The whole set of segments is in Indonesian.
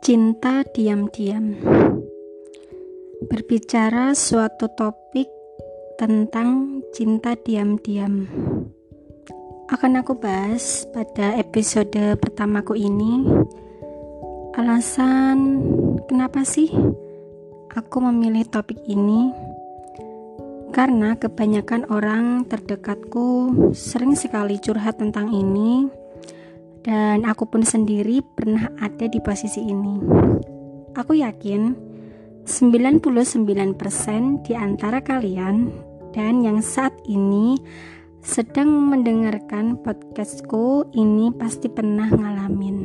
Cinta diam-diam. Berbicara suatu topik tentang cinta diam-diam. Akan aku bahas pada episode pertamaku ini. Alasan kenapa sih aku memilih topik ini? Karena kebanyakan orang terdekatku sering sekali curhat tentang ini dan aku pun sendiri pernah ada di posisi ini. Aku yakin 99% di antara kalian dan yang saat ini sedang mendengarkan podcastku ini pasti pernah ngalamin.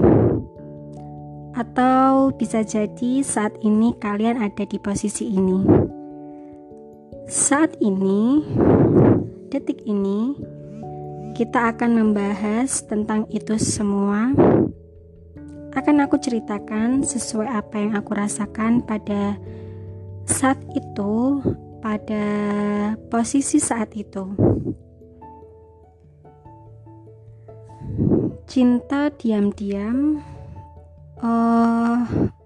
Atau bisa jadi saat ini kalian ada di posisi ini. Saat ini, detik ini, kita akan membahas tentang itu semua. Akan aku ceritakan sesuai apa yang aku rasakan pada saat itu, pada posisi saat itu. Cinta diam-diam, uh,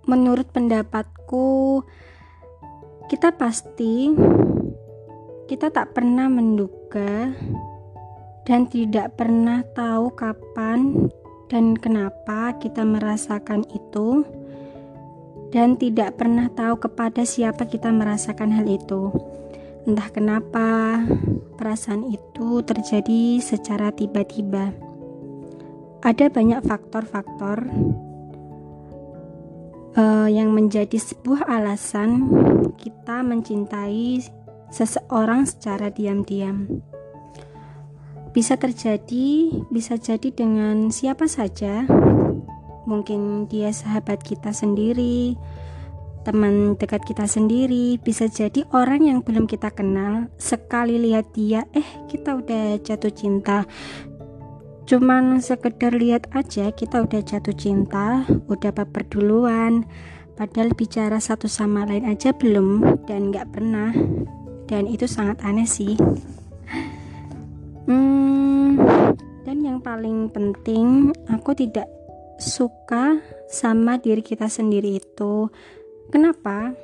menurut pendapatku, kita pasti kita tak pernah menduga dan tidak pernah tahu kapan dan kenapa kita merasakan itu, dan tidak pernah tahu kepada siapa kita merasakan hal itu. Entah kenapa perasaan itu terjadi secara tiba-tiba. Ada banyak faktor-faktor uh, yang menjadi sebuah alasan kita mencintai seseorang secara diam-diam. Bisa terjadi, bisa jadi dengan siapa saja. Mungkin dia sahabat kita sendiri, teman dekat kita sendiri, bisa jadi orang yang belum kita kenal. Sekali lihat dia, eh kita udah jatuh cinta. Cuman sekedar lihat aja kita udah jatuh cinta, udah baper duluan. Padahal bicara satu sama lain aja belum dan nggak pernah. Dan itu sangat aneh sih. Hmm, dan yang paling penting, aku tidak suka sama diri kita sendiri itu. Kenapa?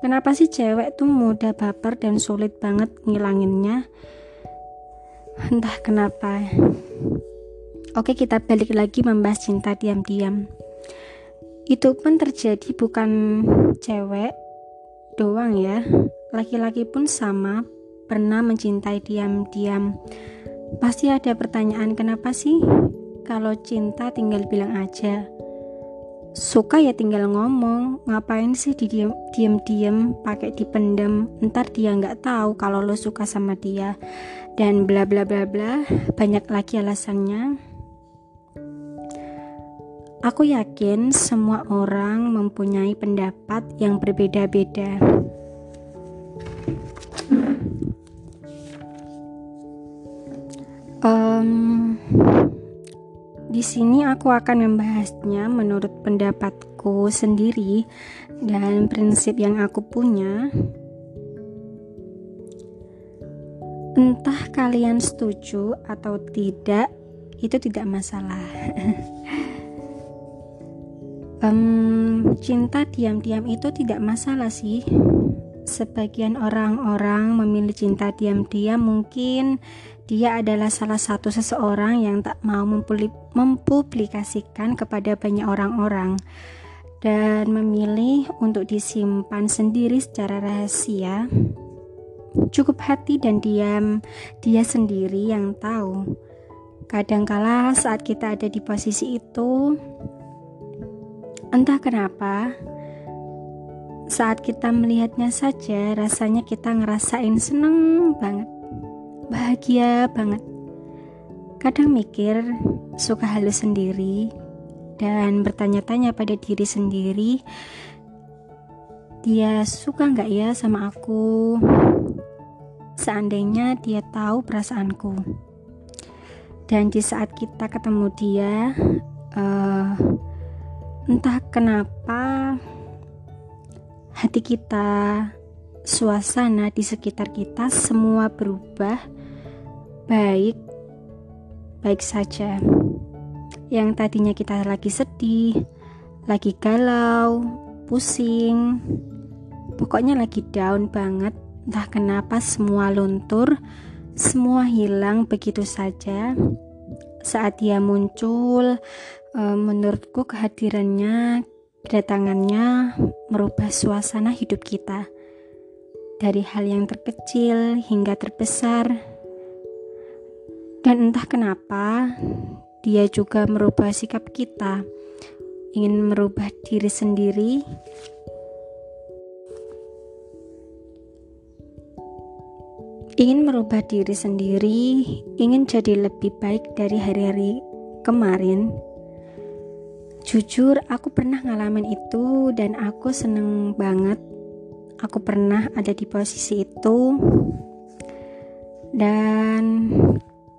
Kenapa sih cewek tuh mudah baper dan sulit banget ngilanginnya? Entah kenapa. Oke, kita balik lagi membahas cinta diam-diam. Itu pun terjadi bukan cewek doang ya. Laki-laki pun sama pernah mencintai diam-diam. Pasti ada pertanyaan kenapa sih? Kalau cinta tinggal bilang aja. Suka ya tinggal ngomong, ngapain sih di diam-diam pakai dipendam, ntar dia nggak tahu kalau lo suka sama dia dan bla bla bla bla, banyak lagi alasannya. Aku yakin semua orang mempunyai pendapat yang berbeda-beda. Um, di sini aku akan membahasnya menurut pendapatku sendiri dan prinsip yang aku punya. Entah kalian setuju atau tidak, itu tidak masalah. um, cinta diam-diam itu tidak masalah sih. Sebagian orang-orang memilih cinta diam-diam mungkin dia adalah salah satu seseorang yang tak mau mempublikasikan kepada banyak orang-orang dan memilih untuk disimpan sendiri secara rahasia. Cukup hati dan diam dia sendiri yang tahu. Kadangkala saat kita ada di posisi itu, entah kenapa, saat kita melihatnya saja, rasanya kita ngerasain seneng banget, bahagia banget. Kadang mikir, suka halus sendiri, dan bertanya-tanya pada diri sendiri, dia suka nggak ya sama aku? Seandainya dia tahu perasaanku. Dan di saat kita ketemu dia, uh, entah kenapa hati kita, suasana di sekitar kita semua berubah baik baik saja. Yang tadinya kita lagi sedih, lagi galau, pusing, pokoknya lagi down banget. Entah kenapa semua luntur, semua hilang begitu saja. Saat dia muncul, eh, menurutku kehadirannya, kedatangannya merubah suasana hidup kita. Dari hal yang terkecil hingga terbesar. Dan entah kenapa, dia juga merubah sikap kita. Ingin merubah diri sendiri ingin merubah diri sendiri, ingin jadi lebih baik dari hari-hari kemarin. Jujur, aku pernah ngalamin itu dan aku seneng banget. Aku pernah ada di posisi itu. Dan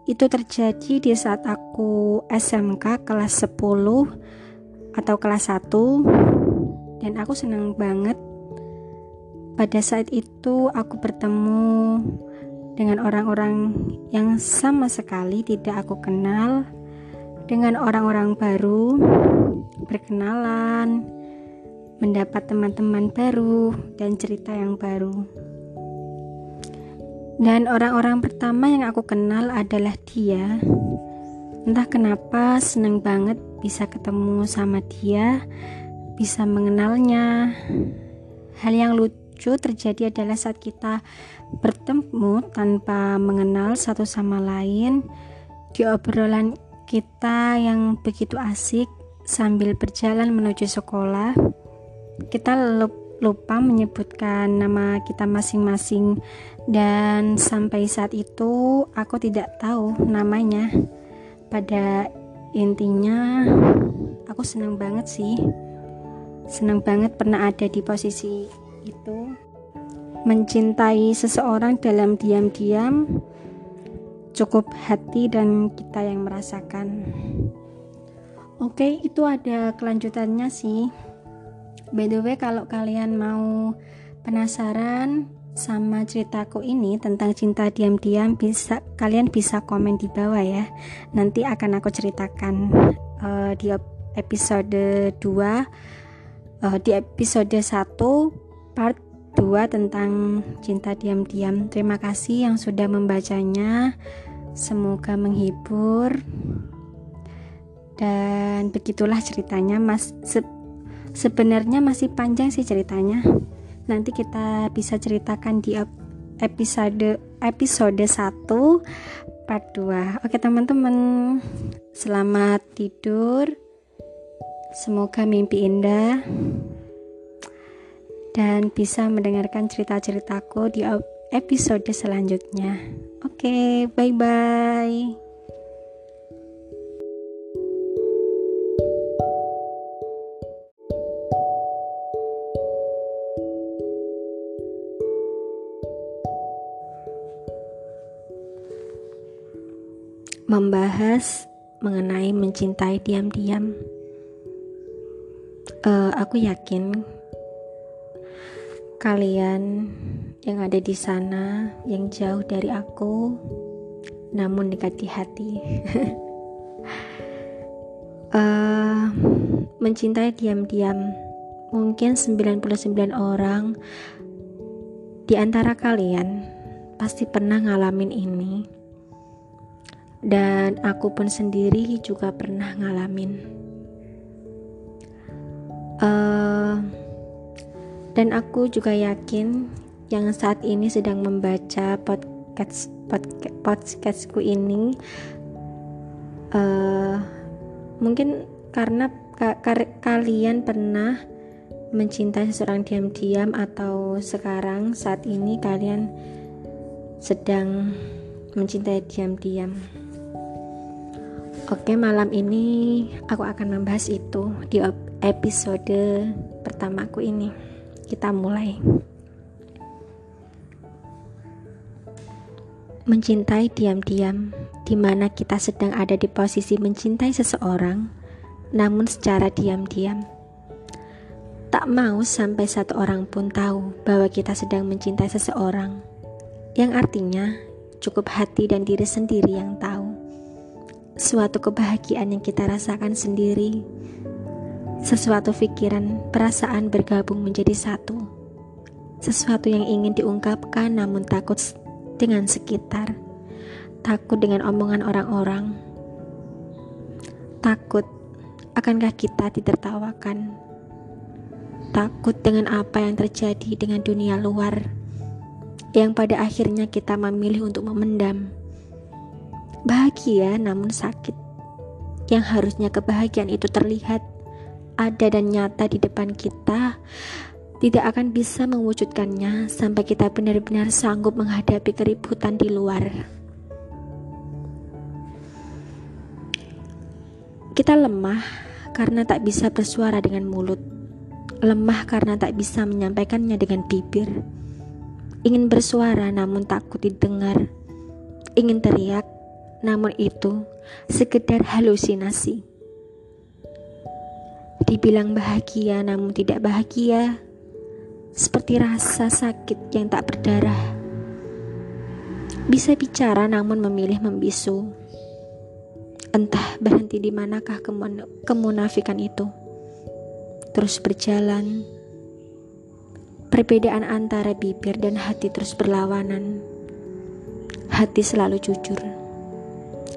itu terjadi di saat aku SMK kelas 10 atau kelas 1 dan aku senang banget pada saat itu aku bertemu dengan orang-orang yang sama sekali tidak aku kenal, dengan orang-orang baru, berkenalan, mendapat teman-teman baru, dan cerita yang baru. Dan orang-orang pertama yang aku kenal adalah dia. Entah kenapa seneng banget bisa ketemu sama dia, bisa mengenalnya. Hal yang lucu lucu terjadi adalah saat kita bertemu tanpa mengenal satu sama lain di obrolan kita yang begitu asik sambil berjalan menuju sekolah kita lupa menyebutkan nama kita masing-masing. Dan sampai saat itu aku tidak tahu namanya. Pada intinya aku senang banget sih. Senang banget pernah ada di posisi itu. Mencintai seseorang dalam diam-diam cukup hati dan kita yang merasakan oke itu ada kelanjutannya sih by the way kalau kalian mau penasaran sama ceritaku ini tentang cinta diam-diam bisa kalian bisa komen di bawah ya nanti akan aku ceritakan uh, di episode 2 uh, di episode 1 part 2 tentang cinta diam-diam. Terima kasih yang sudah membacanya. Semoga menghibur. Dan begitulah ceritanya, Mas. Se sebenarnya masih panjang sih ceritanya. Nanti kita bisa ceritakan di episode episode 1 part 2. Oke, teman-teman. Selamat tidur. Semoga mimpi indah dan bisa mendengarkan cerita-ceritaku di episode selanjutnya. Oke, bye-bye. Membahas mengenai mencintai diam-diam. Uh, aku yakin kalian yang ada di sana yang jauh dari aku namun dekat di hati. Uh, mencintai diam-diam. Mungkin 99 orang di antara kalian pasti pernah ngalamin ini dan aku pun sendiri juga pernah ngalamin uh, dan aku juga yakin yang saat ini sedang membaca podcast podcast podcastku ini uh, mungkin karena ka, ka, kalian pernah mencintai seseorang diam-diam atau sekarang saat ini kalian sedang mencintai diam-diam. Oke, malam ini aku akan membahas itu di episode pertamaku ini kita mulai. Mencintai diam-diam, di mana kita sedang ada di posisi mencintai seseorang, namun secara diam-diam. Tak mau sampai satu orang pun tahu bahwa kita sedang mencintai seseorang, yang artinya cukup hati dan diri sendiri yang tahu. Suatu kebahagiaan yang kita rasakan sendiri, Sesuatu pikiran, perasaan bergabung menjadi satu. Sesuatu yang ingin diungkapkan namun takut dengan sekitar. Takut dengan omongan orang-orang. Takut akankah kita ditertawakan. Takut dengan apa yang terjadi dengan dunia luar yang pada akhirnya kita memilih untuk memendam. Bahagia namun sakit, yang harusnya kebahagiaan itu terlihat, ada dan nyata di depan kita, tidak akan bisa mewujudkannya sampai kita benar-benar sanggup menghadapi keributan di luar. Kita lemah karena tak bisa bersuara dengan mulut, lemah karena tak bisa menyampaikannya dengan bibir. Ingin bersuara namun takut didengar, ingin teriak namun itu sekedar halusinasi. Dibilang bahagia namun tidak bahagia, seperti rasa sakit yang tak berdarah. Bisa bicara namun memilih membisu. Entah berhenti di manakah kemunafikan itu. Terus berjalan Perbedaan antara bibir dan hati terus berlawanan. Hati selalu jujur,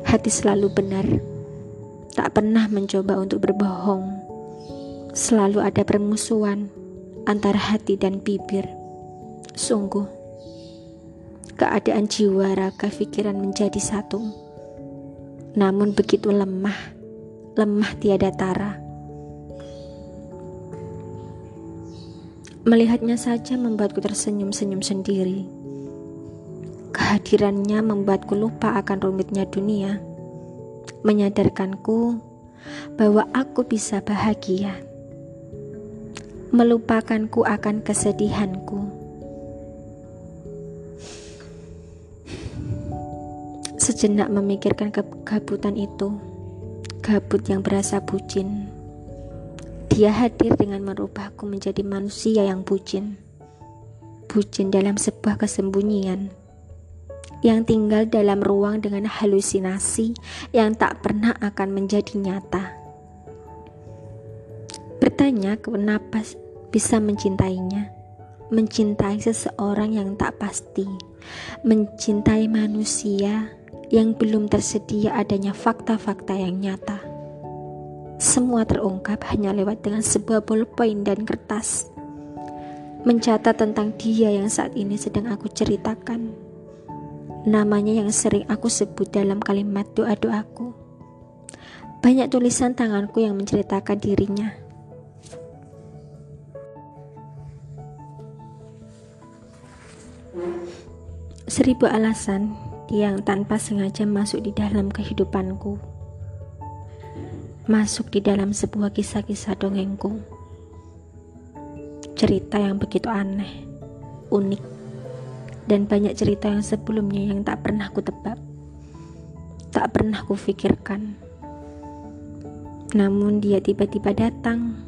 hati selalu benar, tak pernah mencoba untuk berbohong. Selalu ada permusuhan antara hati dan bibir. Sungguh, keadaan jiwa, raga, pikiran menjadi satu. Namun begitu lemah, lemah tiada tara Melihatnya saja membuatku tersenyum-senyum sendiri. Kehadirannya membuatku lupa akan rumitnya dunia, menyadarkanku bahwa aku bisa bahagia, melupakanku akan kesedihanku. Sejenak memikirkan kegabutan itu, gabut yang berasa bucin dia hadir dengan merubahku menjadi manusia yang bucin. Bucin dalam sebuah kesembunyian yang tinggal dalam ruang dengan halusinasi yang tak pernah akan menjadi nyata. Bertanya kenapa bisa mencintainya, mencintai seseorang yang tak pasti, mencintai manusia yang belum tersedia adanya fakta-fakta yang nyata. Semua terungkap hanya lewat dengan sebuah ballpoint dan kertas. Mencatat tentang dia yang saat ini sedang aku ceritakan. Namanya yang sering aku sebut dalam kalimat doa-doaku. Banyak tulisan tanganku yang menceritakan dirinya. Seribu alasan yang tanpa sengaja masuk di dalam kehidupanku masuk di dalam sebuah kisah-kisah dongengku. Cerita yang begitu aneh, unik, dan banyak cerita yang sebelumnya yang tak pernah ku tebak, tak pernah ku pikirkan. Namun dia tiba-tiba datang,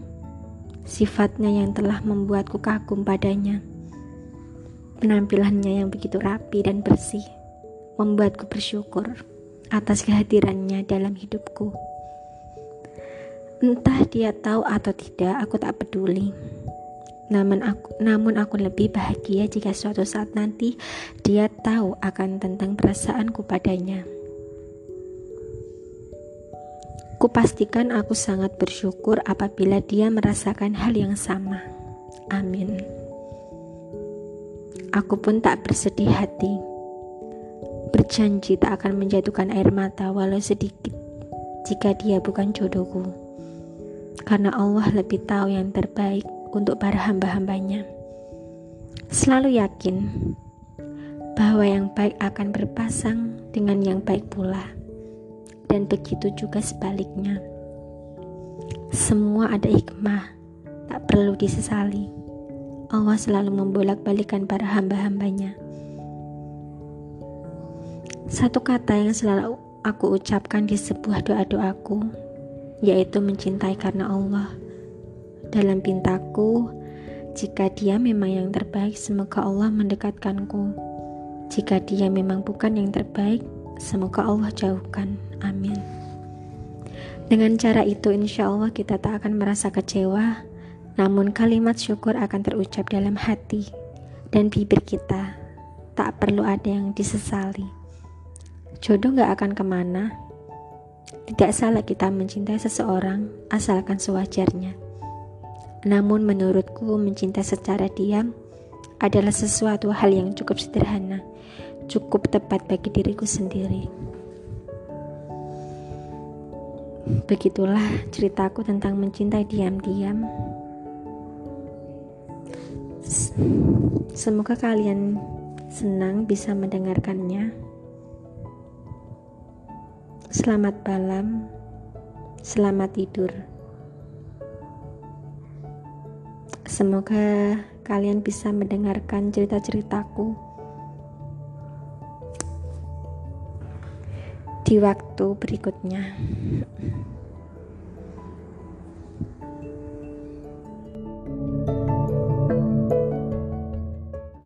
sifatnya yang telah membuatku kagum padanya. Penampilannya yang begitu rapi dan bersih membuatku bersyukur atas kehadirannya dalam hidupku. Entah dia tahu atau tidak, aku tak peduli. Namun aku, namun aku lebih bahagia jika suatu saat nanti dia tahu akan tentang perasaanku padanya. Kupastikan aku sangat bersyukur apabila dia merasakan hal yang sama. Amin. Aku pun tak bersedih hati. Berjanji tak akan menjatuhkan air mata walau sedikit jika dia bukan jodohku karena Allah lebih tahu yang terbaik untuk para hamba-hambanya. Selalu yakin bahwa yang baik akan berpasang dengan yang baik pula, dan begitu juga sebaliknya. Semua ada hikmah, tak perlu disesali. Allah selalu membolak-balikan para hamba-hambanya. Satu kata yang selalu aku ucapkan di sebuah doa-doaku yaitu mencintai karena Allah. Dalam pintaku, jika dia memang yang terbaik, semoga Allah mendekatkanku. Jika dia memang bukan yang terbaik, semoga Allah jauhkan. Amin. Dengan cara itu, insya Allah kita tak akan merasa kecewa, namun kalimat syukur akan terucap dalam hati dan bibir kita. Tak perlu ada yang disesali. Jodoh gak akan ke mana. Tidak salah kita mencintai seseorang asalkan sewajarnya. Namun menurutku mencintai secara diam adalah sesuatu hal yang cukup sederhana, cukup tepat bagi diriku sendiri. Begitulah ceritaku tentang mencintai diam-diam. Semoga kalian senang bisa mendengarkannya. Selamat malam, selamat tidur. Semoga kalian bisa mendengarkan cerita-ceritaku di waktu berikutnya.